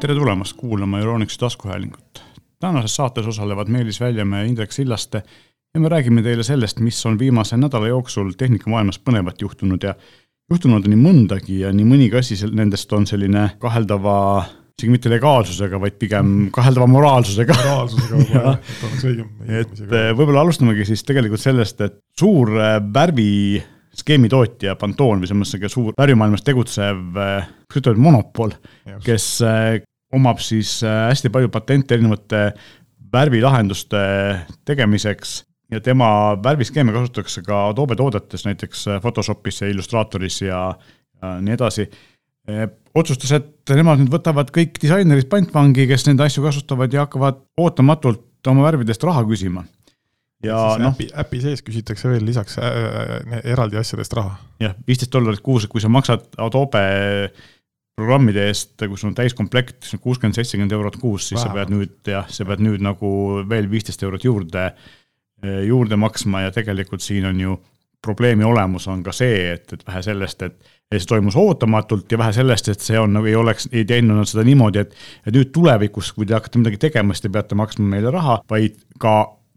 tere tulemast kuulama Euronixi taskuhäälingut. tänases saates osalevad Meelis Väljamäe ja Indrek Sillaste ja me räägime teile sellest, mis on viimase nädala jooksul tehnikamaailmas põnevat juhtunud ja juhtunud on nii mõndagi ja nii mõnigi asi nendest on selline kaheldava isegi mitte legaalsusega, vaid pigem kaheldava moraalsusega. moraalsusega võib-olla jah, et oleks õigem. et eh, võib-olla alustamegi siis tegelikult sellest, et suur eh, värvi skeemitootja Pantone või selles mõttes suur värvimaailmas tegutsev, eh, kuidas ütelda, monopol, kes omab siis hästi palju patente erinevate värvilahenduste tegemiseks ja tema värviskeeme kasutatakse ka Adobe toodetes, näiteks Photoshopis ja Illustratoris ja, ja nii edasi otsustas, et nemad nüüd võtavad kõik disainerid pantvangi, kes neid asju kasutavad ja hakkavad ootamatult oma värvidest raha küsima. ja noh. äpi, äpi sees küsitakse veel lisaks äh, äh, eraldi asjadest raha. jah, viisteist dollarit kuus, kui sa maksad Adobe programmide eest, kui sul on täiskomplekt, kuuskümmend, seitsekümmend eurot kuus, siis Vähem. sa pead nüüd jah, sa pead nüüd nagu veel viisteist eurot juurde, juurde maksma ja tegelikult siin on ju probleemi olemus on ka see, et, et vähe sellest, et see toimus ootamatult ja vähe sellest, et see on nagu ei oleks, ei teinud nad seda niimoodi, et, et nüüd tulevikus, kui te hakkate midagi tegema, siis te peate maksma meile raha, vaid ka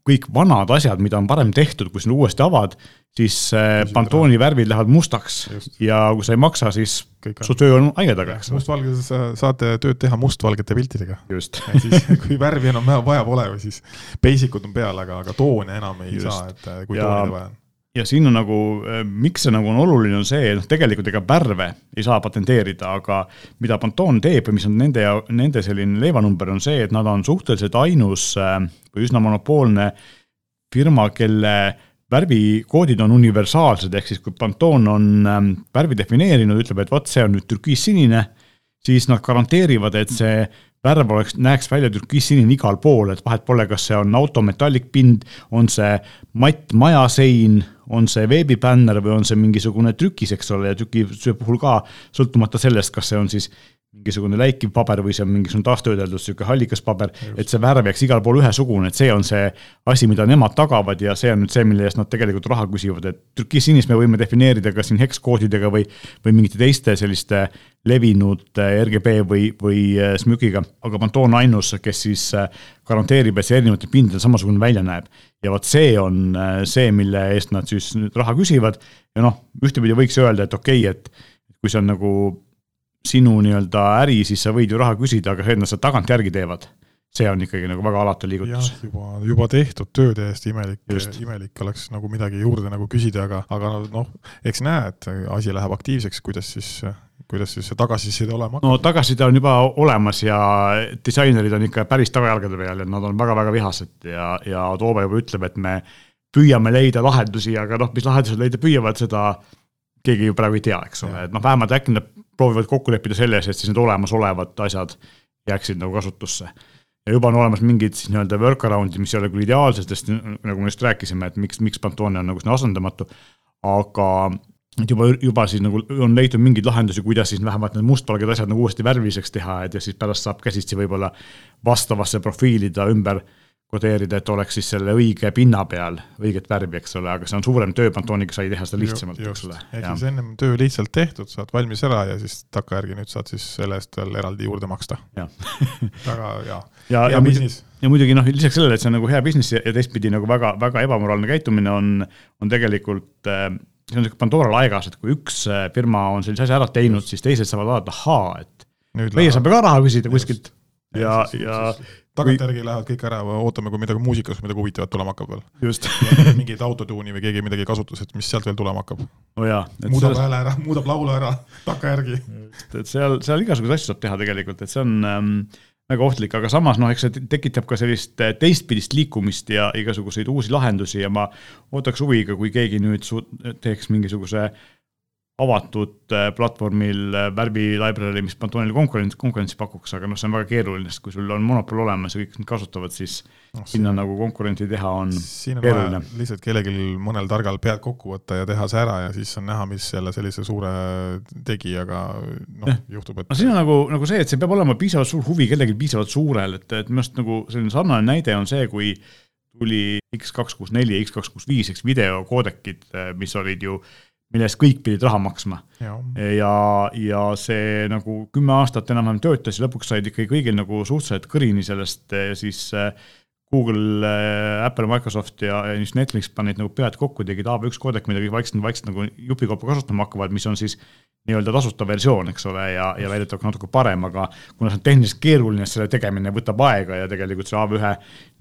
kõik vanad asjad, mida on varem tehtud, kui sa uuesti avad, siis äh, Pantoni värvid lähevad mustaks Just. ja kui sa ei maksa, siis su töö on aia taga, eks. mustvalges saate tööd teha mustvalgete piltidega. just kui värvi enam vaja pole või siis basic ud on peal, aga, aga toone enam ei Just. saa, et kui ja, tooni vaja on ja siin on nagu, äh, miks see nagu on oluline, on see, noh, tegelikult ega värve ei saa patenteerida, aga mida Pantone teeb ja mis on nende ja nende selline leivanumber, on see, et nad on suhteliselt ainus äh, või üsna monopoolne firma, kelle värvikoodid on universaalsed, ehk siis kui Pantone on ähm, värvi defineerinud, ütleb, et vot see on nüüd türkiissinine, siis nad garanteerivad, et see värv oleks, näeks välja türkiissinine igal pool, et vahet pole, kas see on auto metallikpind, on see matt majasein, on see veebibänner või on see mingisugune trükis, eks ole, ja trüki puhul ka, sõltumata sellest, kas see on siis mingisugune läikiv paber või see on mingisugune taastöödeldud sihuke hallikas paber, et see värv jääks igal pool ühesugune, et see on see asi, mida nemad tagavad ja see on nüüd see, mille eest nad tegelikult raha küsivad, et türkiisinist me võime defineerida ka siin hekskoodidega või, või mingite teiste selliste levinud RGB või, või äh, SMÜK-iga, aga Pantone on ainus, kes siis äh, garanteerib, et see erinevatel pindadel samasugune välja näeb. ja vot see on äh, see, mille eest nad siis nüüd raha küsivad ja noh, ühtepidi võiks öelda, et okei okay,, et kui see on nagu sinu nii-öelda äri, siis sa võid ju raha küsida, aga see, et nad seda tagantjärgi teevad, see on ikkagi nagu väga alatu liigutus. juba, juba tehtud töö täiesti imelik, imelik oleks nagu midagi juurde nagu küsida, aga, aga noh, eks näe, et asi läheb aktiivseks, kuidas siis kuidas siis see tagasiside olema hakkab? no tagasiside on juba olemas ja disainerid on ikka päris tagajalgade peal ja nad on väga-väga vihased ja, ja Adobe juba ütleb, et me püüame leida lahendusi, aga noh, mis lahendused leida püüavad, seda keegi ju praegu ei tea, eks ole, et noh, vähemalt äkki nad proovivad kokku leppida selles, et siis need olemasolevad asjad jääksid nagu kasutusse. ja juba on olemas mingid siis nii-öelda workaround'id, mis ei ole küll ideaalsed, sest nagu me just rääkisime, et miks, miks Pantone on nagu selline asendamatu, aga et juba, juba siis nagu on leitud mingeid lahendusi, kuidas siis vähemalt need mustvalged asjad nagu uuesti värviliseks teha, et ja siis pärast saab käsitsi võib-olla vastavasse profiilida ümber kodeerida, et oleks siis selle õige pinna peal õiget värvi, eks ole, aga see on suurem töö, Pantoniga sai teha seda lihtsamalt, eks ole. ehk siis ennem töö lihtsalt tehtud, saad valmis ära ja siis takkajärgi nüüd saad siis selle eest veel eraldi juurde maksta. väga hea, hea, business. ja muidugi noh, lisaks sellele, et see on nagu hea business ja teistpidi nagu väga, väga ebamoraalne käitumine on, on tegelikult äh, see on niisugune Pandora laegas, et kui üks äh, firma on sellise asja ära teinud, siis teised saavad vaadata, ahaa, et nüüd meie saame ka raha küsida kuskilt. Ja, ja, ja tagantjärgi lähevad kõik ära, ootame, kui midagi muusikas midagi huvitavat tulema hakkab veel. just mingeid autotuuni või keegi midagi kasutas, et mis sealt veel tulema hakkab. jaa. muudab hääle selles... ära, muudab laulu ära takkajärgi. et seal, seal igasuguseid asju saab teha tegelikult, et see on ähm, väga ohtlik, aga samas noh, eks see tekitab ka sellist äh, teistpidist liikumist ja igasuguseid uusi lahendusi ja ma ootaks huviga, kui keegi nüüd teeks mingisuguse äh, avatud äh, platvormil äh, värvi library, mis Pantone'ile konkurents, konkurentsi pakuks, aga noh, see on väga keeruline, sest kui sul on monopol olemas ja kõik need kasutavad, siis no, sinna nagu konkurenti teha on siin on keeruline. lihtsalt kellelgi mõnel targal pead kokku võtta ja teha see ära ja siis on näha, mis jälle sellise suure tegijaga noh, juhtub, et no siin on nagu, nagu see, et see peab olema piisavalt suur huvi kellelgi piisavalt suurel, et, et minu arust nagu selline sarnane näide on see, kui tuli X264 ja X265, eks videokoodekid, mis olid ju mille eest kõik pidid raha maksma. ja, ja, see nagu kümme aastat enam-vähem töötas ja lõpuks said ikkagi kõigil nagu suhteliselt kõrini sellest siis äh, Google, äh, Apple, Microsoft ja, just Netflix panid nagu pead kokku, tegid AB1 koodek, mida kõik vaikselt, vaikselt nagu jupikaupa kasutama hakkavad, mis on siis nii-öelda tasuta versioon, eks ole, ja, ja väidetavalt natuke parem, aga kuna see on tehniliselt keeruline, selle tegemine võtab aega ja tegelikult see AB1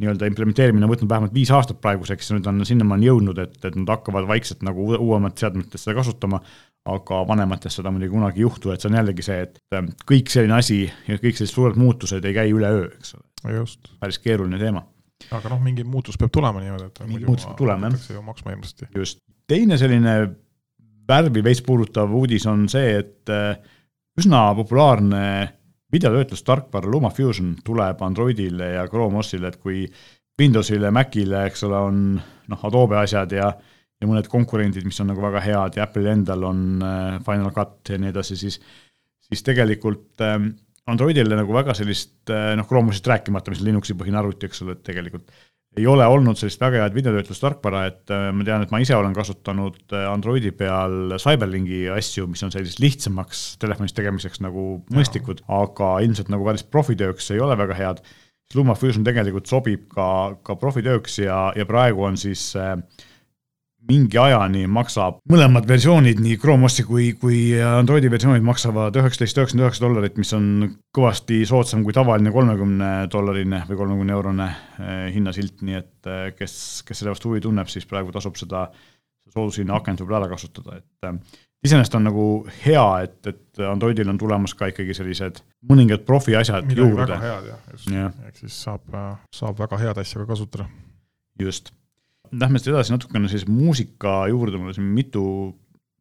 nii-öelda implementeerimine on võtnud vähemalt viis aastat praeguseks ja nüüd on sinnamaani jõudnud, et, et nad hakkavad vaikselt nagu uuemat seadmetes seda kasutama aga vanemates seda muidugi kunagi ei juhtu, et see on jällegi see, et kõik selline asi ja kõik sellised suured muutused ei käi üleöö, eks ole. päris keeruline teema aga noh, mingi muutus peab tulema niimoodi, et mingi muutus peab tulema, jah. maksma hirmsasti. just, teine selline värvi veits puudutav uudis on see, et äh, üsna populaarne videotöötlustarkvara LumaFusion tuleb Androidile ja Chrome OS-ile, et kui Windowsile, Macile, eks ole, on noh, Adobe asjad ja ja mõned konkurendid, mis on nagu väga head ja Apple'il endal on äh, Final Cut ja nii edasi, siis siis tegelikult ähm, Androidile nagu väga sellist eh, noh, Chrome'ist rääkimata, mis on Linuxi põhine arvuti, eks ole, et tegelikult ei ole olnud sellist väga head videotöötlustarkvara, et eh, ma tean, et ma ise olen kasutanud eh, Androidi peal Cyberlinki asju, mis on selliseks lihtsamaks telefonis tegemiseks nagu mõistlikud, aga ilmselt nagu päris profitööks ei ole väga head. LumaFusion tegelikult sobib ka, ka profitööks ja, ja praegu on siis äh, mingi ajani maksab, mõlemad versioonid, nii Chrome OS-i kui, kui Androidi versioonid maksavad üheksateist, üheksakümmend üheksa dollarit, mis on kõvasti soodsam kui tavaline kolmekümne dollarine või kolmekümne eurone eh, hinnasilt, nii et eh, kes, kes selle vastu huvi tunneb, siis praegu tasub seda soodushinna akent võib-olla ära kasutada, et eh, iseenesest on nagu hea, et, et Androidil on tulemas ka ikkagi sellised mõningad profi asjad Midagi juurde. väga head jah, just ja., ehk siis saab, saab väga head asja ka kasutada. just Lähme siis edasi natukene siis muusika juurde, mul on siin mitu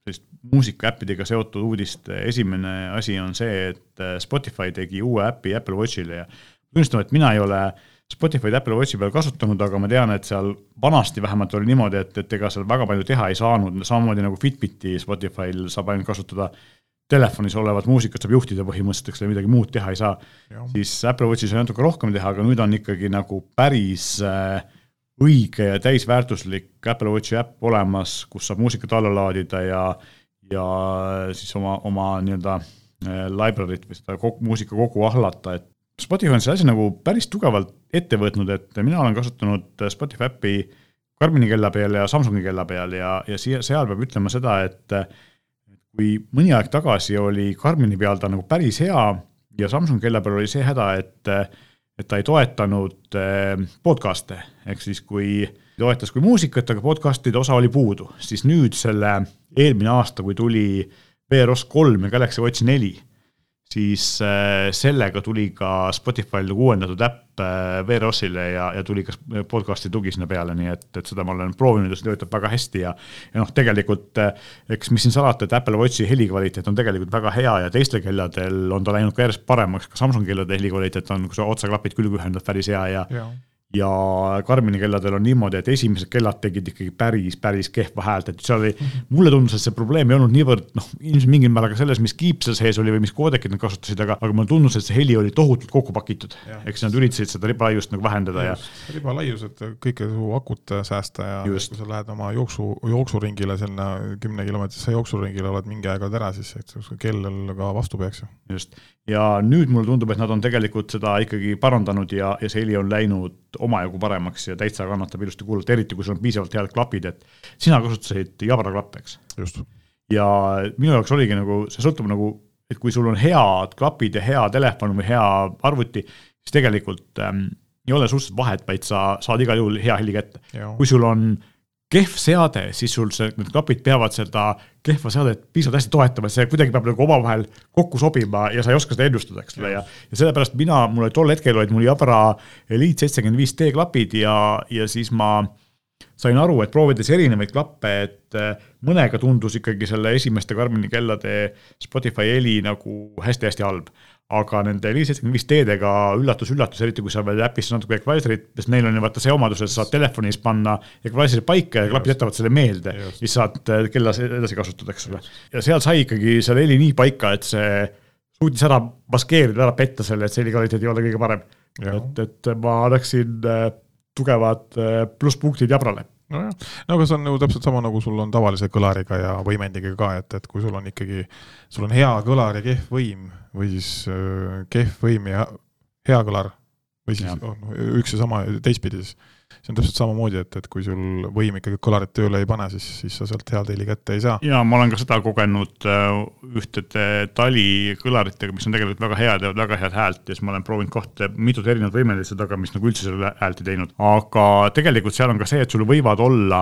sellist muusikaäppidega seotud uudist. esimene asi on see, et Spotify tegi uue äpi Apple Watchile ja tunnistama, et mina ei ole Spotify'd Apple Watchi peal kasutanud, aga ma tean, et seal vanasti vähemalt oli niimoodi, et, et ega seal väga palju teha ei saanud, samamoodi nagu Fitbiti Spotify'l saab ainult kasutada telefonis olevat muusikat saab juhtida põhimõtteliselt, eks ole, midagi muud teha ei saa. siis Apple Watchis on natuke rohkem teha, aga nüüd on ikkagi nagu päris äh, õige ja täisväärtuslik Apple Watchi äpp olemas, kus saab muusikat alla laadida ja, ja siis oma, oma nii-öelda äh, library't või seda kogu, muusika kogu ahlata, et Spotify on selle asja nagu päris tugevalt ette võtnud, et mina olen kasutanud Spotify äppi Karmini kella peal ja Samsungi kella peal ja, ja siia, seal peab ütlema seda, et kui mõni aeg tagasi oli Karmini peal ta nagu päris hea ja Samsungi kella peal oli see häda, et et ta ei toetanud eh, podcast'e, ehk siis kui toetas kui muusikat, aga podcast'ide osa oli puudu, siis nüüd selle eelmine aasta, kui tuli VROS kolm ja Galaxy Watch neli, siis äh, sellega tuli ka Spotify'l nagu uuendatud äpp äh, VROS-ile ja, ja tuli ka podcast'i tugi sinna peale, nii et, et seda ma olen proovinud ja see töötab väga hästi ja ja noh, tegelikult äh, eks mis siin salata, et Apple Watchi helikvaliteet on tegelikult väga hea ja teistel kelladel on ta läinud ka järjest paremaks, ka Samsungi kellade helikvaliteet on, kui sa otsaklapid külge ühendad, päris hea ja, ja ja Karmini kelladel on niimoodi, et esimesed kellad tegid ikkagi päris, päris kehva häält, et seal oli, mulle tundus, et see probleem ei olnud niivõrd noh, ilmselt mingil määral ka selles, mis kiip seal sees oli või mis koodekit nad kasutasid, aga, aga mulle tundus, et see heli oli tohutult kokku pakitud. eks nad üritasid seda ribalaiust nagu vähendada ja, ja. ribalaius, et kõike su akut säästa ja Just. kui sa lähed oma jooksu, jooksuringile sinna kümnekilomeetrise jooksuringile, oled mingi aeg oled ära, siis et kell ka vastu peaks ju. just, ja nüüd mulle tundub, et nad on tegelikult seda ikkagi parandanud ja, ja see heli on läinud omajagu paremaks ja täitsa kannatab ilusti kuulata, eriti kui sul on piisavalt head klapid, et sina kasutasid Jabra klappe, eks? ja minu jaoks oligi nagu, see sõltub nagu, et kui sul on head klapid ja hea telefon või hea arvuti, siis tegelikult ähm, ei ole suhteliselt vahet, vaid sa saad igal juhul hea heli kätte. kui sul on kehv seade, siis sul see, need klapid peavad seda kehva seadet piisavalt hästi toetama, see kuidagi peab nagu omavahel kokku sobima ja sa ei oska seda ennustada, eks ole, ja ja sellepärast mina, mul oli tol hetkel olid mul Jabra Elite seitsekümmend viis D klapid ja, ja siis ma sain aru, et proovides erinevaid klappe, et äh, mõnega tundus ikkagi selle esimeste Karmini kellade Spotify heli nagu hästi-hästi halb aga nende 575 D-dega üllatus-üllatus, eriti kui sa veel äpis natuke equalizer'it, sest neil on ju vaata see omadus, et sa saad telefonis panna equalizer'i paika ja klapid jätavad selle meelde. siis saad äh, kella edasi kasutada, eks ole. ja seal sai ikkagi selle heli nii paika, et see suutis ära maskeerida, ära petta selle, et see heli kvaliteet ei ole kõige parem. et, et ma annaksin äh, tugevad äh, plusspunktid Jabrale nojah, no aga see on nagu täpselt sama, nagu sul on tavalise kõlariga ja võimendiga ka, et, et kui sul on ikkagi, sul on hea kõlar ja kehv võim või siis äh, kehv võim ja hea kõlar või siis ja. on üks ja sama teistpidi, siis see on täpselt samamoodi, et, et kui sul võim ikkagi kõlarit tööle ei pane, siis, siis sa sealt head heli kätte ei saa. ja ma olen ka seda kogenud äh, ühtede talikõlaritega, mis on tegelikult väga head, teevad väga head häält ja siis ma olen proovinud kohta mitut erinevat võimelist taga, mis nagu üldse selle häält ei teinud. aga tegelikult seal on ka see, et sul võivad olla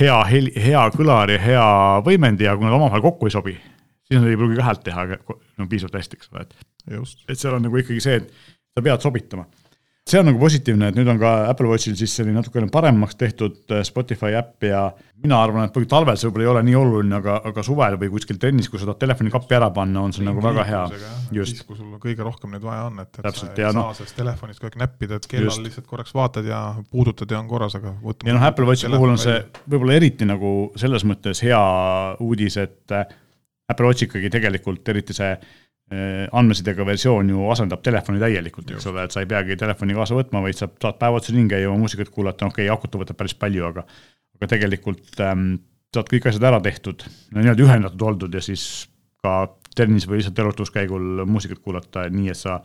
hea heli, hea kõlar ja hea võimendi ja kui nad omavahel kokku ei sobi, siis nad ei pruugi ka häält teha no piisavalt hästi, eks ole, et. et seal on nagu ikkagi see, et sa pead sobitama see on nagu positiivne, et nüüd on ka Apple Watchil siis selline natukene paremaks tehtud äh, Spotify äpp ja mina arvan, et talvel see võib-olla ei ole nii oluline, aga, aga suvel või kuskil trennis, kui sa tahad telefoni kappi ära panna, on see nagu väga hea. just. kui sul kõige rohkem neid vaja on, et, et Täpselt, sa ei no, saa sellest telefonist kogu aeg näppida, et kellal just. lihtsalt korraks vaatad ja puudutad ja on korras, aga ja noh, Apple Watchi puhul on see võib-olla eriti nagu selles mõttes hea uudis, et äh, Apple Watch ikkagi tegelikult, eriti see andmesidega versioon ju asendab telefoni täielikult, eks ole, et sa ei peagi telefoni kaasa võtma, vaid sa saad päev otsa ringi oma muusikat kuulata, okei okay,, akut võtab päris palju, aga aga tegelikult ähm, saad kõik asjad ära tehtud, nii-öelda ühendatud oldud ja siis ka trennis või lihtsalt elutuskäigul muusikat kuulata, nii et sa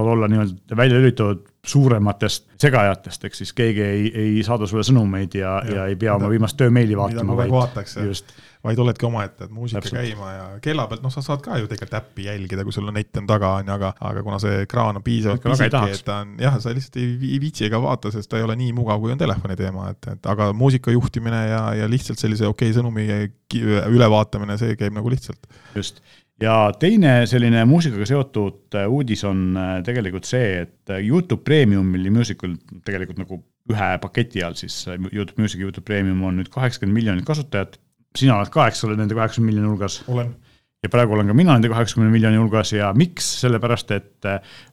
saad olla nii-öelda välja lülitatud suurematest segajatest, ehk siis keegi ei, ei saada sulle sõnumeid ja, ja, ja ei pea oma viimast töömeili vaatama. mida kogu aeg vaataks, just vaid oledki omaette, et muusika Täpselt. käima ja kella pealt, noh, sa saad ka ju tegelikult äppi jälgida, kui sul net on taga, on ju, aga, aga kuna see ekraan on piisavalt pisike, et ta on jah, sa lihtsalt ei, ei viitsi ega vaata, sest ta ei ole nii mugav, kui on telefoni teema, et, et aga muusika juhtimine ja, ja lihtsalt sellise okei okay, sõnumi ülevaatamine, see käib nagu lihtsalt. just ja teine selline muusikaga seotud äh, uudis on äh, tegelikult see, et äh, Youtube Premiumil ja Musical tegelikult nagu ühe paketi all siis Youtube Music ja Youtube Premium on nüüd kaheksakümmend miljonit kasutajat sina oled ka, eks ole, nende kaheksakümne miljoni hulgas. olen ja praegu olen ka mina nende kaheksakümne miljoni hulgas ja miks, sellepärast et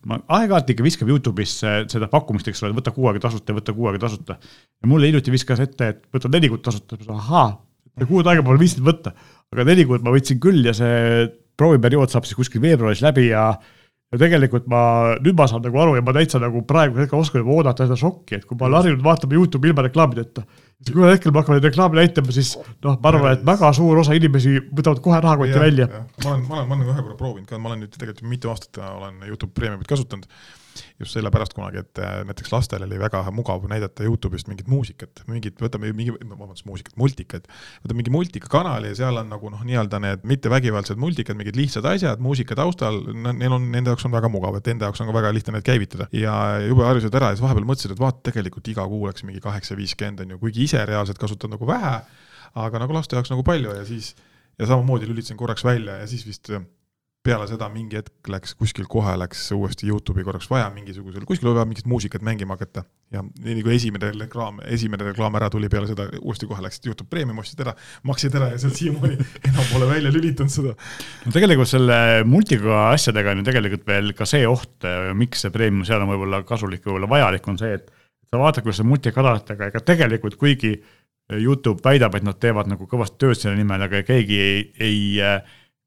ma aeg-ajalt ikka viskab Youtube'is seda pakkumist, eks ole, võta kuu aega tasuta ja võta kuu aega tasuta. ja mulle hiljuti viskas ette, et võta neli kuud tasuta, ahaa, kuud aega pole viitsinud võtta. aga neli kuud ma võtsin küll ja see prooviperiood saab siis kuskil veebruaris läbi ja ja tegelikult ma, nüüd ma saan nagu aru ja ma täitsa nagu praegu hetkel oskan juba oodata seda šokki, et kui ma olen harjunud vaatama Youtube'i ilma reklaamideta, siis kui ühel hetkel ma hakkan neid reklaame näitama, siis noh, ma arvan, et väga suur osa inimesi võtavad kohe rahakoti välja. ma olen, ma olen, ma olen ühe korra proovinud ka, ma olen nüüd tegelikult mitu aastat olen Youtube Premiumit kasutanud just sellepärast kunagi, et äh, näiteks lastel oli väga mugav näidata Youtube'ist mingit muusikat, mingit, võtame mingi, vabandust, muusikat, multikat. võtame mingi multikakanali ja seal on nagu noh, nii-öelda need mittevägivaldsed multikad, mingid lihtsad asjad muusika taustal, neil on, nende jaoks on väga mugav, et enda jaoks on ka väga lihtne neid käivitada. ja jube harjusid ära ja siis vahepeal mõtlesid, et vaata, tegelikult iga kuu läks mingi kaheksa, viiskümmend on ju, kuigi ise reaalselt kasutad nagu vähe, aga nagu laste jaoks nagu palju ja siis ja samamoodi lülitasin korraks välja ja siis vist peale seda mingi hetk läks kuskil kohe läks uuesti Youtube'i korraks vaja mingisugusel, kuskil oli vaja mingit muusikat mängima hakata. ja nii kui esimene reklaam, esimene reklaam ära tuli peale seda, uuesti kohe läksid Youtube Premium, ostsid ära, maksid ära ja sealt siiamaani enam pole välja lülitanud seda. no tegelikult selle multiga asjadega on ju tegelikult veel ka see oht, miks see Premium seal on võib-olla kasulik, võib-olla vajalik, on see, et sa vaatad, kuidas see multikanaalitega, ega tegelikult kuigi Youtube väidab, et nad teevad nagu kõvasti tööd selle nimel, aga keegi ei, ei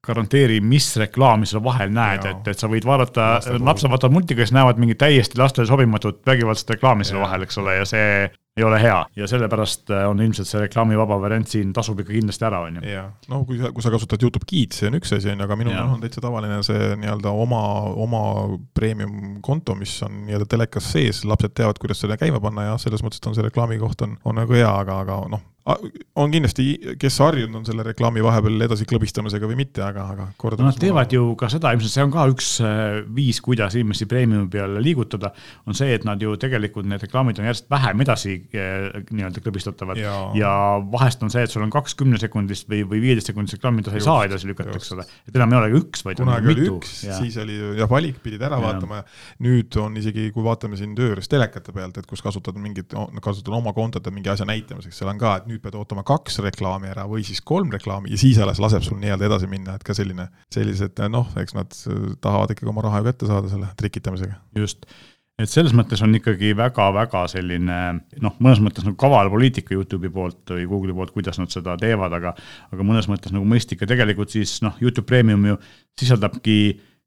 garanteeri, mis reklaami sa vahel näed, et, et sa võid vaadata, lapsed vaatavad multika, siis näevad mingit täiesti lastele sobimatut vägivaldset reklaami selle vahel, eks ole, ja see ei ole hea. Ja sellepärast äh, on ilmselt see reklaamivaba variant siin tasub ikka kindlasti ära, on ju. jah, no kui sa, kui sa kasutad Youtube Kids, see on üks asi, on ju, aga minul on täitsa tavaline see nii-öelda oma, oma premium konto, mis on nii-öelda telekas sees, lapsed teavad, kuidas seda käima panna ja selles mõttes, et on see reklaami koht on, on nagu hea, aga, aga noh, on kindlasti, kes harjunud on selle reklaami vahepeal edasi klõbistamisega või mitte, aga, aga kordades no, Nad teevad ju ka seda, ilmselt see on ka üks äh, viis, kuidas inimesi premiumi peale liigutada, on see, et nad ju tegelikult need reklaamid on järjest vähem edasi Eh, nii-öelda klõbistatavad ja. ja vahest on see, et sul on kaks kümnesekundist või, või viieteist sekundist reklaami, mida sa ei saa edasi lükata, eks ole. et enam ei ole üks, vaid kunagi oli üks, siis oli jah, valik, pidid ära ja. vaatama ja nüüd on isegi, kui vaatame siin töö juures telekate pealt, et kus kasutad mingit, kasutad oma kontot mingi asja näitamiseks, seal on ka, et nüüd pead ootama kaks reklaami ära või siis kolm reklaami ja siis alles laseb sul nii-öelda edasi minna, et ka selline, sellised noh, eks nad tahavad ikkagi oma raha ju kätte saada selle trikitamisega. just. Et selles mõttes on ikkagi väga-väga selline noh, mõnes mõttes nagu kaval poliitika Youtube'i poolt või Google'i poolt, kuidas nad seda teevad, aga aga mõnes mõttes nagu mõistlik. Ja tegelikult siis noh, Youtube Premium ju sisaldabki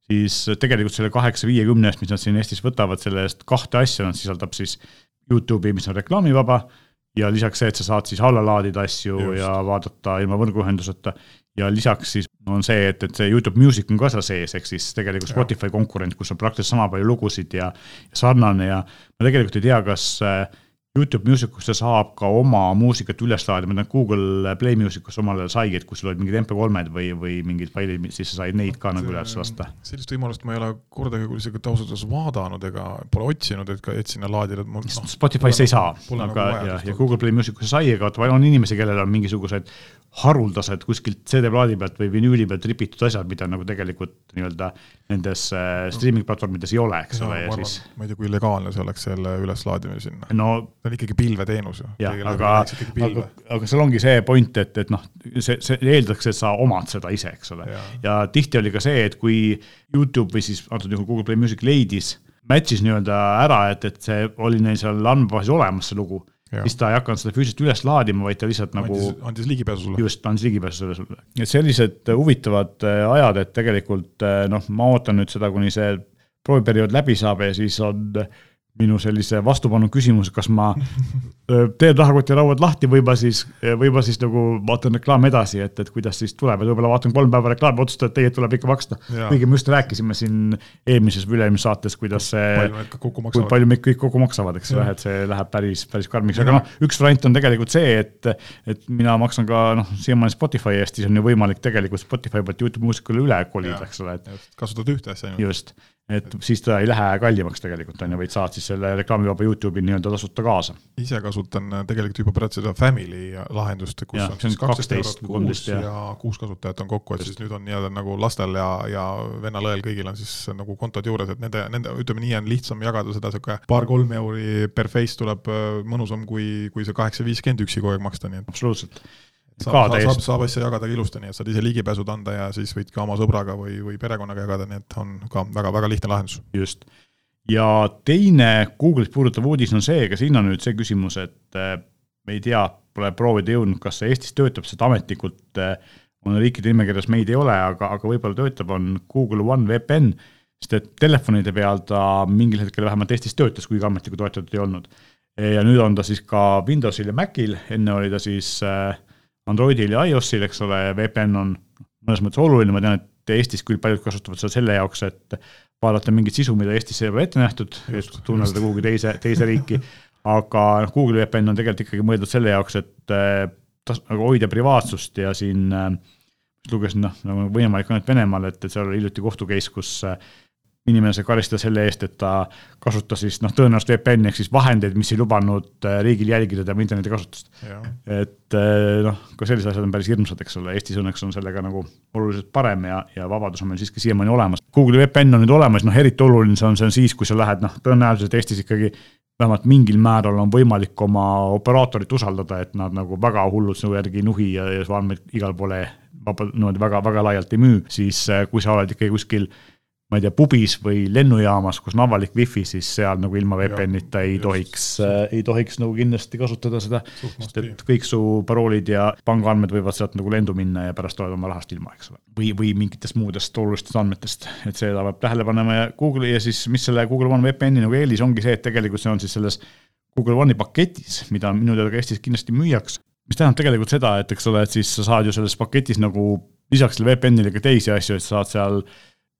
siis tegelikult selle kaheksa viiekümne eest, mis nad siin Eestis võtavad, selle eest kahte asja, nad sisaldab siis Youtube'i, mis on reklaamivaba ja lisaks see, et sa saad siis alla laadida asju Just. ja vaadata ilma võrguühenduseta ja lisaks siis on see, et, et see Youtube Music on ka seal sees, ehk siis tegelikult Spotify konkurent, kus on praktiliselt sama palju lugusid ja, ja sarnane ja ma tegelikult ei tea, kas äh, Youtube Music usse saab ka oma muusikat üles laadida, ma tean, Google Play Music us omal ajal saigi, et kui sul olid mingid MP3-d või, või mingid failid, siis sa said neid ka nagu üles lasta. sellist võimalust ma ei ole kordagi isegi ausalt öeldes vaadanud ega pole otsinud, et ka, et sinna laadida. No, Spotify's ei saa, aga nagu ja, ja Google Play Music usse sai, aga vaata, on inimesi, kellel on mingisugused haruldased kuskilt CD-plaadi pealt või vinüüli pealt ripitud asjad, mida nagu tegelikult nii-öelda nendes äh, streaming platvormides ei ole, eks ole, ja siis. ma ei tea, kui legaalne see oleks, selle üleslaadimine sinna no,. See on ikkagi pilveteenus ju. jah, aga, aga, aga seal ongi see point, et, et noh, see, see eeldaks, et sa omad seda ise, eks ole. ja tihti oli ka see, et kui Youtube või siis antud juhul Google Play Music leidis match'is nii-öelda ära, et, et see oli neil seal andmebaasis olemas, see lugu siis ta ei hakanud seda füüsiliselt üles laadima, vaid ta lihtsalt nagu andis, andis ligipääsu sulle. just, andis ligipääsu sulle. et sellised huvitavad äh, ajad, et tegelikult äh, noh, ma ootan nüüd seda, kuni see prooviperiood läbi saab ja siis on minu sellise vastupanu küsimus, kas ma teen rahakotirauad lahti või ma siis, või ma siis nagu vaatan reklaami edasi, et, et kuidas siis tuleb, et võib-olla vaatan kolm päeva reklaami, otsustan, et tegelikult tuleb ikka maksta. kuigi me just rääkisime siin eelmises või üle-eelmises saates, kuidas see, kui palju me kõik kokku maksavad, eks ole, et see läheb päris, päris karmiks, aga noh, üks variant on tegelikult see, et, et mina maksan ka noh, siiamaani Spotify eest, siis on ju võimalik tegelikult Spotify pealt Youtube muusikale üle kolida, eks ole, et. kasutad ühte asja ainult. just et siis ta ei lähe kallimaks tegelikult on ju, vaid saad siis selle reklaamivaba Youtube'i nii-öelda tasuta kaasa. ise kasutan äh, tegelikult juba praegu seda Family lahendust, kus ja, on siis kaksteist kuus ja, ja kuus kasutajat on kokku, et siis nüüd on nii-öelda nagu lastel ja, ja vennal-õel kõigil on siis nagu kontod juures, et nende, nende, ütleme nii, on lihtsam jagada seda sihuke paar-kolm euri per face tuleb äh, mõnusam, kui, kui see kaheksa viiskümmend üksi kogu aeg maksta, nii et. absoluutselt saab, saab, saab asja jagada ka ilusti, nii et saad ise ligipääsud anda ja siis võid ka oma sõbraga või, või perekonnaga jagada, nii et on ka väga-väga lihtne lahendus. just. ja teine Google'it puudutav uudis on see, ka siin on nüüd see küsimus, et äh, me ei tea, pole proovida jõudnud, kas see Eestis töötab, sest ametlikult äh, on riikide nimekirjas meid ei ole, aga, aga võib-olla töötab, on Google One VPN, sest et telefonide peal ta mingil hetkel vähemalt Eestis töötas, kuigi ametlikku toetatud ei olnud. ja nüüd on ta siis ka Windowsil ja Macil, enne oli ta siis äh, Androidil ja iOS-il, eks ole, VPN on mõnes mõttes oluline, ma tean, et Eestis küll paljud kasutavad seda selle jaoks, et vaadata mingit sisu, mida Eestis ei ole ette nähtud, et tunnelda kuhugi teise, teise riiki, aga noh, Google VPN on tegelikult ikkagi mõeldud selle jaoks, et äh, tas-, nagu hoida privaatsust ja siin äh, lugesin noh, nagu võimalik et Venemaal, et, et seal oli hiljuti kohtu case, kus äh, inimene karistada selle eest, et ta kasutas siis noh, tõenäoliselt VPN-i ehk siis vahendeid, mis ei lubanud äh, riigil jälgida tema internetikasutust. et äh, noh, ka sellised asjad on päris hirmsad, eks ole, Eestis õnneks on sellega nagu oluliselt parem ja, ja vabadus on meil siiski siiamaani olemas. Google'i VPN on nüüd olemas, noh eriti oluline see on, see on siis, kui sa lähed noh, tõenäoliselt Eestis ikkagi vähemalt mingil määral on võimalik oma operaatorit usaldada, et nad nagu väga hullult sinu järgi ei nuhi ja, ja su andmeid igale poole vaba, niimoodi väga, väga laialt ei müü, siis äh, kui sa oled ikkagi kuskil ma ei tea, pubis või lennujaamas, kus on avalik wifi, siis seal nagu ilma VPN-ita ei just, tohiks äh,, ei tohiks nagu kindlasti kasutada seda, sest et kõik su paroolid ja pangaandmed võivad sealt nagu lendu minna ja pärast oled oma rahast ilma, eks ole. või, või mingitest muudest olulistest andmetest, et seda peab tähele panema ja Google'i ja siis, mis selle Google One VPN-i nagu eelis ongi see, et tegelikult see on siis selles Google One'i paketis, mida minu teada ka Eestis kindlasti müüakse, mis tähendab tegelikult seda, et eks ole, et siis sa saad ju selles paketis nagu lisaks sellele VPN-ile ka teisi asju, et sa saad seal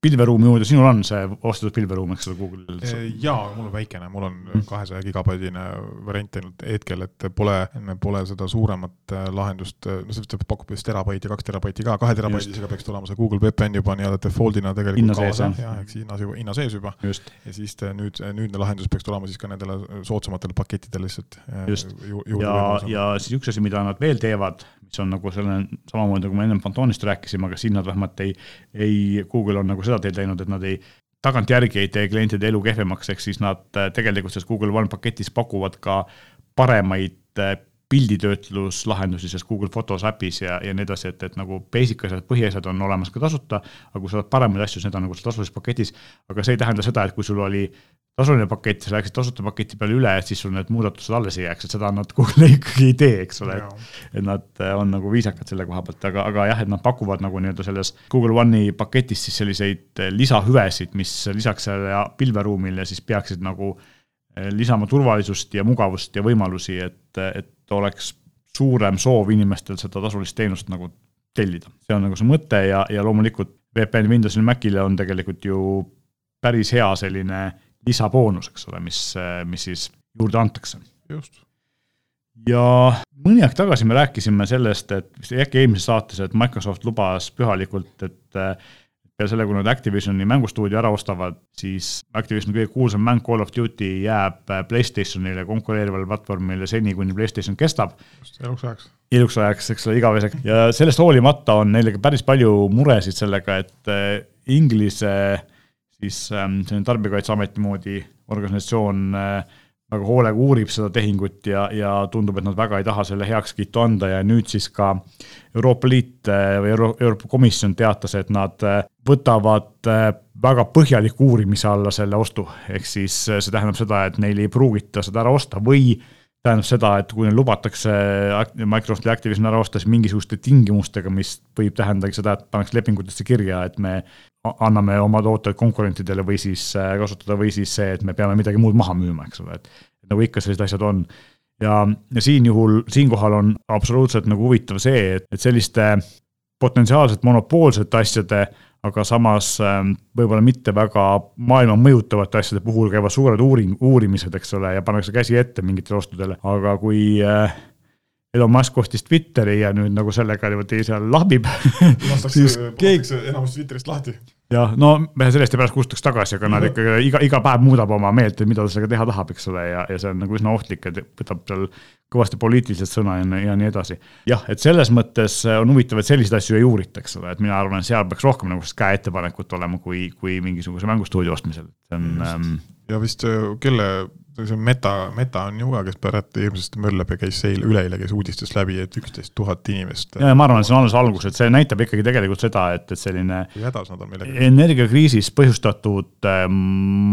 pilveruumi juurde, sinul on see ostetud pilveruum, eks ole, Google'il? jaa, mul on väikene, mul on mm. kahesaja gigabaidine variant ainult hetkel, et pole, pole seda suuremat äh, lahendust, äh, no see pakub vist terabaiti, kaks terabaiti ka, kahe terabaidisega peaks tulema see Google VPN juba nii-öelda default'ina tegelikult kaasa, jah, eks hinnas juba, hinna sees juba. ja siis te, nüüd, nüüdne lahendus peaks tulema siis ka nendele soodsamatele pakettidele lihtsalt. Äh, just, ja, ja siis üks asi, mida nad veel teevad, mis on nagu selline, samamoodi nagu me ennem Fantonist rääkisime, aga siin nad vähemalt ei, ei, Google on nagu seda teed läinud, et nad ei, tagantjärgi ei tee klientide elu kehvemaks, ehk siis nad äh, tegelikult selles Google One paketis pakuvad ka paremaid äh, pilditöötluslahendusi selles Google Photos äpis ja, ja nii edasi, et, et nagu basic asjad, põhiasjad on olemas ka tasuta, aga kui sa tahad paremaid asju, siis need on nagu tasulises paketis, aga see ei tähenda seda, et kui sul oli tasuline pakett, sa läksid tasuta paketi peale üle, et siis sul need muudatused alles ei jääks, et seda nad Google ikkagi ei tee, eks ole, et. et nad äh, on nagu viisakad selle koha pealt, aga, aga jah, et nad pakuvad nagu nii-öelda selles Google One'i paketis siis selliseid äh, lisahüvesid, mis lisaks sellele pilveruumile siis peaksid nagu äh, lisama turvalisust ja mugavust ja võimalusi, et, et oleks suurem soov inimestel seda tasulist teenust nagu tellida. see on nagu see mõte ja, ja loomulikult VPN Windowsil Macile on tegelikult ju päris hea selline lisaboonus, eks ole, mis, mis siis juurde antakse. just. ja mõni aeg tagasi me rääkisime sellest, et vist äkki eelmises saates, et Microsoft lubas pühalikult, et peale selle, kui nad Activisioni mängustuudio ära ostavad, siis Activisioni kõige kuulsam mäng Call of Duty jääb Playstationile konkureerivale platvormile seni, kuni Playstation kestab. just, eluks ajaks. eluks ajaks, eks ole, igaveseks ja sellest hoolimata on neil päris palju muresid sellega, et äh, Inglise siis ähm, selline Tarbijakaitseameti moodi organisatsioon äh, väga hoolega uurib seda tehingut ja, ja tundub, et nad väga ei taha selle heakskiitu anda ja nüüd siis ka Euroopa Liit äh, või Euro Euroopa Komisjon teatas, et nad äh, võtavad väga põhjaliku uurimise alla selle ostu, ehk siis see tähendab seda, et neil ei pruugita seda ära osta või tähendab seda, et kui neil lubatakse Microsofti Activision ära osta, siis mingisuguste tingimustega, mis võib tähendagi seda, et pannakse lepingutesse kirja, et me anname oma tooted konkurentidele või siis kasutada või siis see, et me peame midagi muud maha müüma, eks ole, et nagu ikka sellised asjad on. ja, ja siin juhul, siinkohal on absoluutselt nagu huvitav see, et, et selliste potentsiaalselt monopoolsete asjade aga samas ähm, võib-olla mitte väga maailma mõjutavate asjade puhul käivad suured uuring, uurimised, eks ole, ja pannakse käsi ette mingitele ostudele, aga kui äh, Elon Musk ostis Twitteri ja nüüd nagu sellega niimoodi seal lahmib lastakse, keegi enamus Twitterist lahti jah, no me sellest ei pärast kustuks tagasi, aga nad ikka iga, iga päev muudab oma meelt, et mida ta sellega teha tahab, eks ole, ja, ja see on nagu üsna ohtlik, et võtab seal kõvasti poliitiliselt sõna ja, ja nii edasi. jah, et selles mõttes on huvitav, et selliseid asju ei uurita, eks ole, et mina arvan, seal peaks rohkem nagu käeettepanekut olema, kui, kui mingisuguse mängustuudio ostmisel, see on. Ähm, ja vist kelle see Meta, Meta on ju ka, kes pärast hirmsasti möllab ja käis eile, üleeile käis uudistest läbi, et üksteist tuhat inimest. ja ma arvan, et see on alles algus, et see näitab ikkagi tegelikult seda, et, et selline kui hädas nad on millegagi. energiakriisis põhjustatud äh,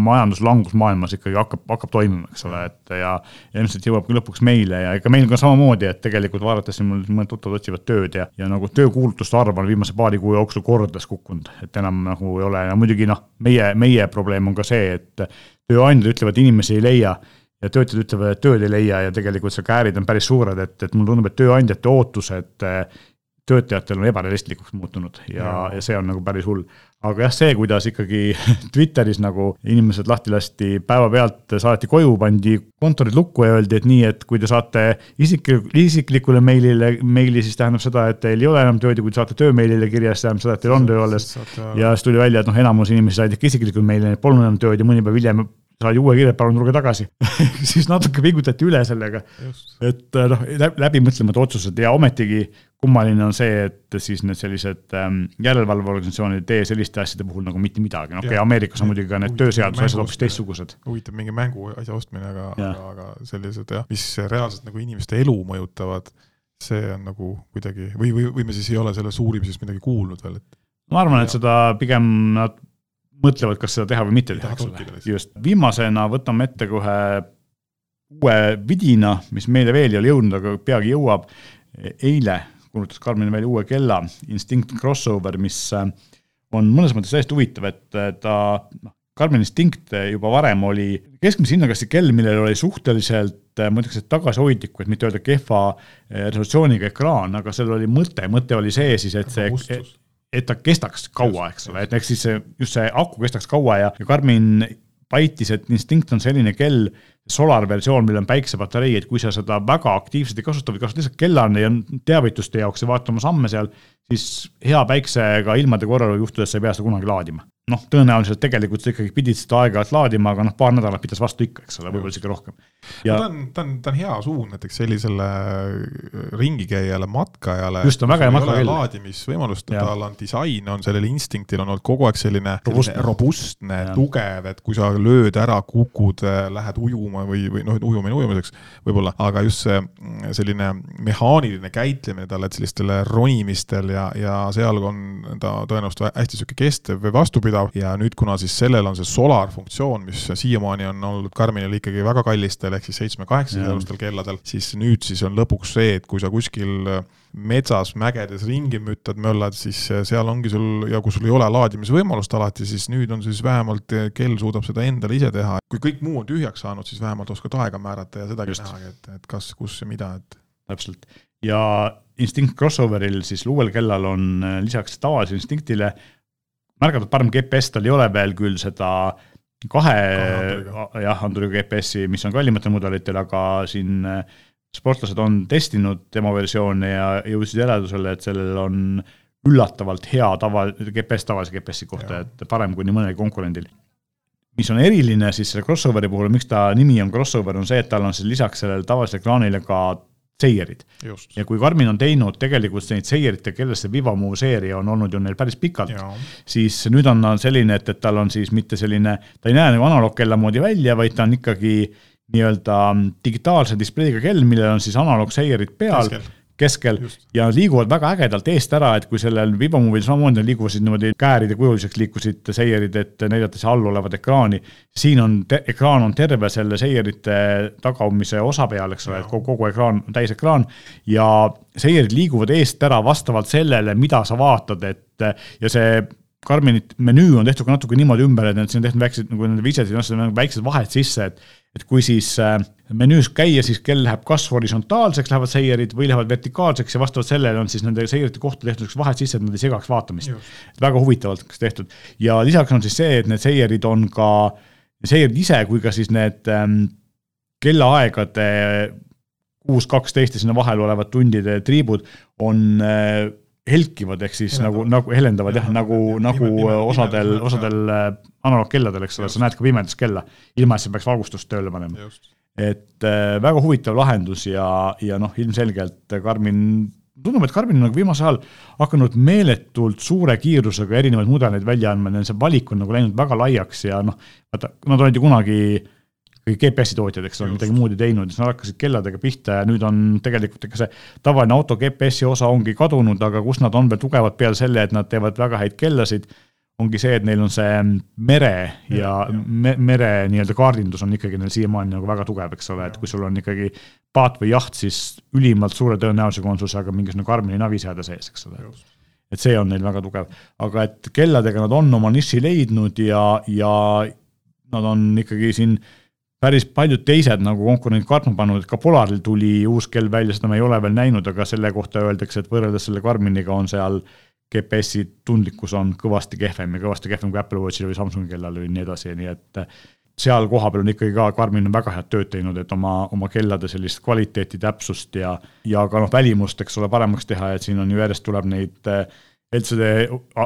majanduslangus maailmas ikkagi hakkab, hakkab toimima, eks ole, et ja, ja ilmselt jõuab ka lõpuks meile ja ega meil ka samamoodi, et tegelikult vaadates siin mul mõned tuttavad otsivad tööd ja, ja nagu töökuulutuste arv on viimase paari kuu jooksul kordades kukkunud, et enam nagu ei ole ja muidugi noh, meie, meie probleem on ka see, et tööandjad ütlevad, inimesi ei leia. Ja töötajad ütlevad, et tööd ei leia. Ja tegelikult see käärid on päris suured, et, et mulle tundub, et tööandjate ootused töötajatel on ebarealistlikuks muutunud ja, ja., ja see on nagu päris hull. aga jah, see, kuidas ikkagi Twitteris nagu inimesed lahti lasti päevapealt, saadeti koju, pandi kontorid lukku ja öeldi, et nii, et kui te saate isiklik, isiklikule meilile meili, siis tähendab seda, et teil ei ole enam tööd ja kui te saate töömeilile kirja, siis tähendab seda, et teil on töö alles. ja siis tuli välja, et noh, enamus inimesi said ikka isiklikul meilil, polnud enam tööd ja mõni päev hiljem saadi uue kirja, palun tulge tagasi. Siis natuke pingutati üle sellega. et noh, läbimõtlemata otsused ja ometigi kummaline on see, et siis need sellised ähm, järelevalveorganisatsioonid ei tee selliste asjade puhul nagu mitte midagi, no okei okay,, Ameerikas on muidugi ka need tööseaduse asjad hoopis teistsugused. huvitav mingi mängu asja ostmine, aga, aga, aga sellised jah, mis reaalselt nagu inimeste elu mõjutavad, see on nagu kuidagi või, või, või me siis ei ole selles uurimisest midagi kuulnud veel, et ma arvan, et seda pigem nad mõtlevad, kas seda teha või mitte teha, eks ole. just, viimasena võtame ette kohe uue vidina, mis meile veel ei ole jõudnud, aga peagi jõuab. eile kuulutas Karmen välja uue kella, Instinct Crossover, mis äh, on mõnes mõttes täiesti huvitav, et äh, ta noh, Karmen Instinct juba varem oli keskmise hinnaga see kell, millel oli suhteliselt, äh, ma ütleks, et tagasihoidliku, et mitte öelda kehva resolutsiooniga ekraan, aga seal oli mõte, mõte oli see siis, et see, et ta kestaks kaua, eks ole, et ehk siis see, just see aku kestaks kaua ja, ja Karmin paitis, et Instinct on selline kell, solar versioon, millel on päiksepatarei, et kui sa seda väga aktiivselt ei kasuta või kasutad lihtsalt kellane ja teavituste jaoks ja vaata oma samme seal, siis hea päiksega ilmade korral võib juhtuda, et sa ei pea seda kunagi laadima noh, tõenäoliselt tegelikult sa ikkagi pidid seda aeg-ajalt laadima, aga noh, paar nädalat pidas vastu ikka, eks ole, võib-olla isegi rohkem. Ja no ta on, ta on, ta on hea suund näiteks sellisele äh, ringikäijale, matkajale. just, ta on väga hea matkajale. laadimisvõimalust, tal on disain, on sellel instinktil on olnud kogu aeg selline robustne, robustne, tugev, et kui sa lööd ära, kukud, äh, lähed ujuma või, või noh, ujumine ujumiseks võib-olla, aga just see mm, selline mehaaniline käitlemine tal, et sellistele ronimistel ja, ja seal on ta tõenäoliselt hästi sihuke kestev või vastupidav ja nüüd, kuna siis sellel on see solar funktsioon, mis siiamaani on olnud Karminil ikkagi väga kallistel ehk siis seitsme-kaheksasaja eurostel kelladel, siis nüüd siis on lõpuks see, et kui sa kuskil metsas, mägedes ringi müttad, möllad, siis seal ongi sul ja kui sul ei ole laadimisvõimalust alati, siis nüüd on siis vähemalt kell suudab seda endale ise teha. kui kõik muu on tühjaks saanud, siis vähemalt oskad aega määrata ja sedagi näha, et, et kas, kus ja mida, et täpselt. ja Instinct Crossoveril siis uuel kellal on äh, lisaks tavalisele Instinctile märgatavalt parem GPS, tal ei ole veel küll seda kahe jah, anduriga GPS-i, mis on kallimatel mudelitel, aga siin äh, sportlased on testinud demo versioone ja jõudsid järeldusele, et sellel on üllatavalt hea tava, GPS tavalise GPS-i kohta, et parem kui nii mõnelgi konkurendil. mis on eriline siis selle Crossoveri puhul, miks ta nimi on Crossover, on see, et tal on siis lisaks sellele tavalisele ekraanile ka seierid. ja kui Karmin on teinud tegelikult neid seierite, kellel see Vivamove seeria on olnud ju neil päris pikalt, siis nüüd on ta selline, et, et tal on siis mitte selline, ta ei näe nagu analoogkella moodi välja, vaid ta on ikkagi nii-öelda digitaalse displeiga kell, millel on siis analoogseierid peal. Keskel, keskel Just. ja nad liiguvad väga ägedalt eest ära, et kui sellel Vibamovil samamoodi liiguvad niimoodi kääride kujuliseks liikusid seierid, et näidata siis all olevat ekraani. siin on, ekraan on terve selle seierite tagaumise osa peal, eks ole, et kogu, kogu ekraan, täisekraan ja seierid liiguvad eest ära vastavalt sellele, mida sa vaatad, et ja see Karminit menüü on tehtud ka natuke niimoodi ümber, et siin on tehtud väiksed nagu nende widget'id, noh, seal on väiksed vahed sisse, et et kui siis äh, menüüs käia, siis kell läheb kas horisontaalseks, lähevad seierid, või lähevad vertikaalseks ja vastavalt sellele on siis nende seierite kohta tehtud üks vahed sisse, et nad ei segaks vaatamist. väga huvitavalt tehtud ja lisaks on siis see, et need seierid on ka, seierid ise kui ka siis need ähm, kellaaegade kuus, kaksteist ja sinna vahel olevad tundide triibud on äh, helkivad, ehk siis helendavad. nagu, nagu helendavad jah, nagu, nagu osadel, osadel äh, analoogkelladel, eks ole, sa näed ka pimedas kella, ilma et sa peaks valgustust tööle panema. et äh, väga huvitav lahendus ja, ja noh, ilmselgelt Karmin tundub, et Karmin on nagu viimasel ajal hakanud meeletult suure kiirusega erinevaid mudeleid välja andma, see valik on nagu läinud väga laiaks ja noh, vaata, nad olid ju kunagi äh, GPS-i tootjad, eks ole, midagi muud ei teinud, siis nad hakkasid kelladega pihta ja nüüd on tegelikult ikka see tavaline auto GPS-i osa ongi kadunud, aga kus nad on veel tugevad peale selle, et nad teevad väga häid kellasid, ongi see, et neil on see mere ja, ja, ja. Me, mere nii-öelda kaardindus on ikkagi neil siiamaani nagu väga tugev, eks ole, et kui sul on ikkagi paat või jaht, siis ülimalt suure tõenäosusega on sul seal ka mingisugune Karmini naviseade sees, eks ole. et see on neil väga tugev, aga et kelladega nad on oma niši leidnud ja, ja nad on ikkagi siin päris paljud teised nagu konkurendid kartma pannud, et ka Polaril tuli uus kell välja, seda me ei ole veel näinud, aga selle kohta öeldakse, et võrreldes selle Karminiga on seal GPS-i tundlikkus on kõvasti kehvem ja kõvasti kehvem kui Apple Watchil või Samsungi kellal või nii edasi, nii et seal kohapeal on ikkagi ka, Karmin on väga head tööd teinud, et oma, oma kellade sellist kvaliteeti, täpsust ja, ja ka noh, välimust, eks ole, paremaks teha, et siin on ju järjest tuleb neid LCD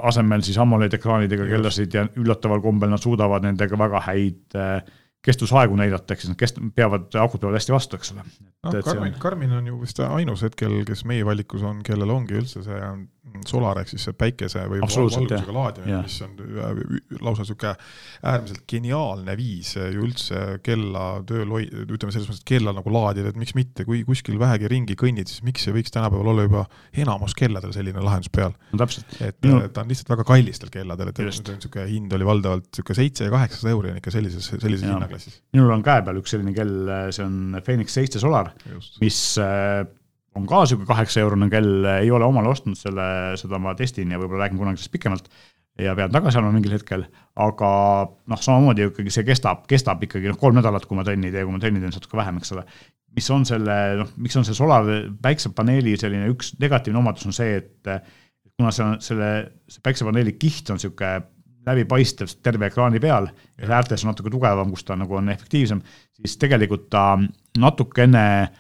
asemel siis AMOLED ekraanidega kellasid ja üllataval kombel nad suudavad nendega väga häid äh, kestusaegu näidata, ehk siis nad kest-, peavad, akud peavad hästi vastu, eks ole. noh, Karmin, Karmin on ju vist ainus hetkel, kes meie valikus on, kellel ongi üldse see solar ehk siis see päikese või valgusega laadimine, mis on äh, lausa niisugune äärmiselt geniaalne viis ju üldse kella tööl hoi-, ütleme selles mõttes, et kella nagu laadida, et miks mitte, kui kuskil vähegi ringi kõnnid, siis miks ei võiks tänapäeval olla juba enamus kelladel selline lahendus peal? No,. et Minu... ta on lihtsalt väga kallistel kelladel, et niisugune hind oli valdavalt niisugune seitse ja kaheksasada euri on ikka sellises, sellises hinnaklassis. minul on käe peal üks selline kell, see on Phoenix seitse Solar, mis äh, on ka niisugune kaheksa eurone kell, ei ole omale ostnud selle, seda ma testin ja võib-olla räägin kunagi sellest pikemalt ja pean tagasi andma mingil hetkel, aga noh, samamoodi ikkagi see kestab, kestab ikkagi noh, kolm nädalat, kui ma trenni ei tee, kui ma trenni teen, natuke vähem, eks ole. mis on selle, noh, miks on see solar päiksepaneeli selline üks negatiivne omadus on see, et kuna see on selle, see päiksepaneeli kiht on niisugune läbipaistev terve ekraani peal ja äärtes on natuke tugevam, kus ta nagu on efektiivsem, siis tegelikult ta natukene äh,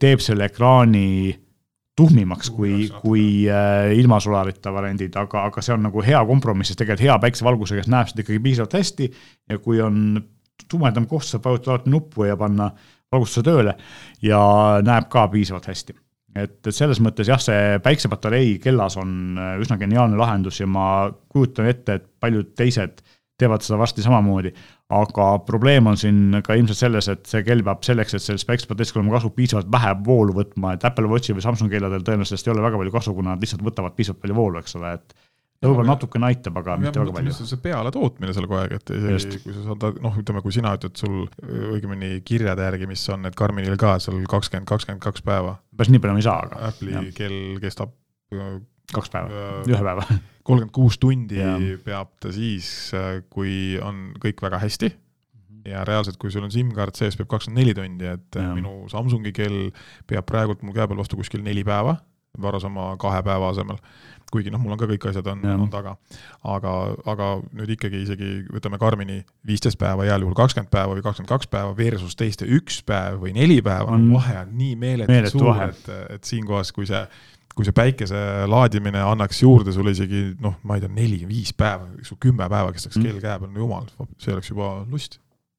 teeb selle ekraani tuhmimaks kui, kui äh, ilma solarita variandid, aga, aga see on nagu hea kompromiss, sest tegelikult hea päiksevalgusega näeb seda ikkagi piisavalt hästi ja kui on tumedam koht, saab vajutada alati nuppu ja panna valgustuse tööle ja näeb ka piisavalt hästi. et, selles mõttes jah, see päiksepatarei kellas on äh, üsna geniaalne lahendus ja ma kujutan ette, et paljud teised teevad seda varsti samamoodi, aga probleem on siin ka ilmselt selles, et see kell peab selleks, et sellest päiksepaneelist olema kasu, piisavalt vähe voolu võtma, et Apple Watchi või Samsungi kelladel tõenäoliselt ei ole väga palju kasu, kuna nad lihtsalt võtavad piisavalt palju voolu, eks ole, et võib-olla natukene aitab, aga ja, mitte väga palju. see pealetootmine seal kogu aeg, et isegi kui sa saad, noh, ütleme, kui sina ütled sul õigemini kirjade järgi, mis on, et Karminil ka seal kakskümmend, kakskümmend kaks päeva. päris nii palju ma ei saa, aga. Apple'i kell kestab kaks päeva äh,, ühe päeva. kolmkümmend kuus tundi ja. peab ta siis, äh, kui on kõik väga hästi ja reaalselt, kui sul on SIM-kaart sees, peab kakskümmend neli tundi, et ja. minu Samsungi kell peab praegult mul käe peal vastu kuskil neli päeva, varasema kahe päeva asemel kuigi noh, mul on ka kõik asjad on, on taga. aga, aga nüüd ikkagi isegi võtame Karmini viisteist päeva, heal juhul kakskümmend päeva või kakskümmend kaks päeva versus teiste üks päev või neli päeva on..., vahe on nii meeletult meeletu suur, et, et siinkohas, kui see kui see päikese laadimine annaks juurde sulle isegi noh, ma ei tea, neli-viis päeva, su kümme päeva kestaks mm. kell käe peal, no jumal, see oleks juba lust.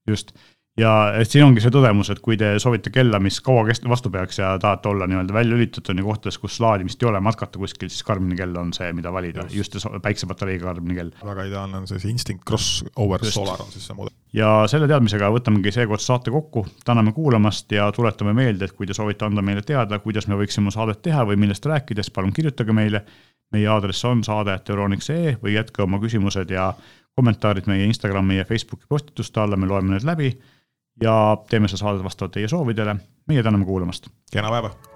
just ja siin ongi see tõdemus, et kui te soovite kella, mis kaua kest-, vastu peaks ja tahate olla nii-öelda välja lülitatud ja kohtades, kus laadimist ei ole, matkata kuskil, siis Karmini kell on see, mida valida, just see päiksepatareiga Karmini kell. väga ideaalne on see, see Instinct Crossover Solar on siis see mudel. ja selle teadmisega võtamegi seekord saate kokku, täname kuulamast ja tuletame meelde, et kui te soovite anda meile teada, kuidas me võiksime saadet teha või millest rääkides, palun kirjutage meile. meie aadress on saade.euroniks.ee või jätke oma küsimused ja kommentaarid meie Instagrami ja Facebooki postituste alla, me loeme need läbi ja teeme seda saadet vastavalt teie soovidele. meie täname kuulamast. kena päeva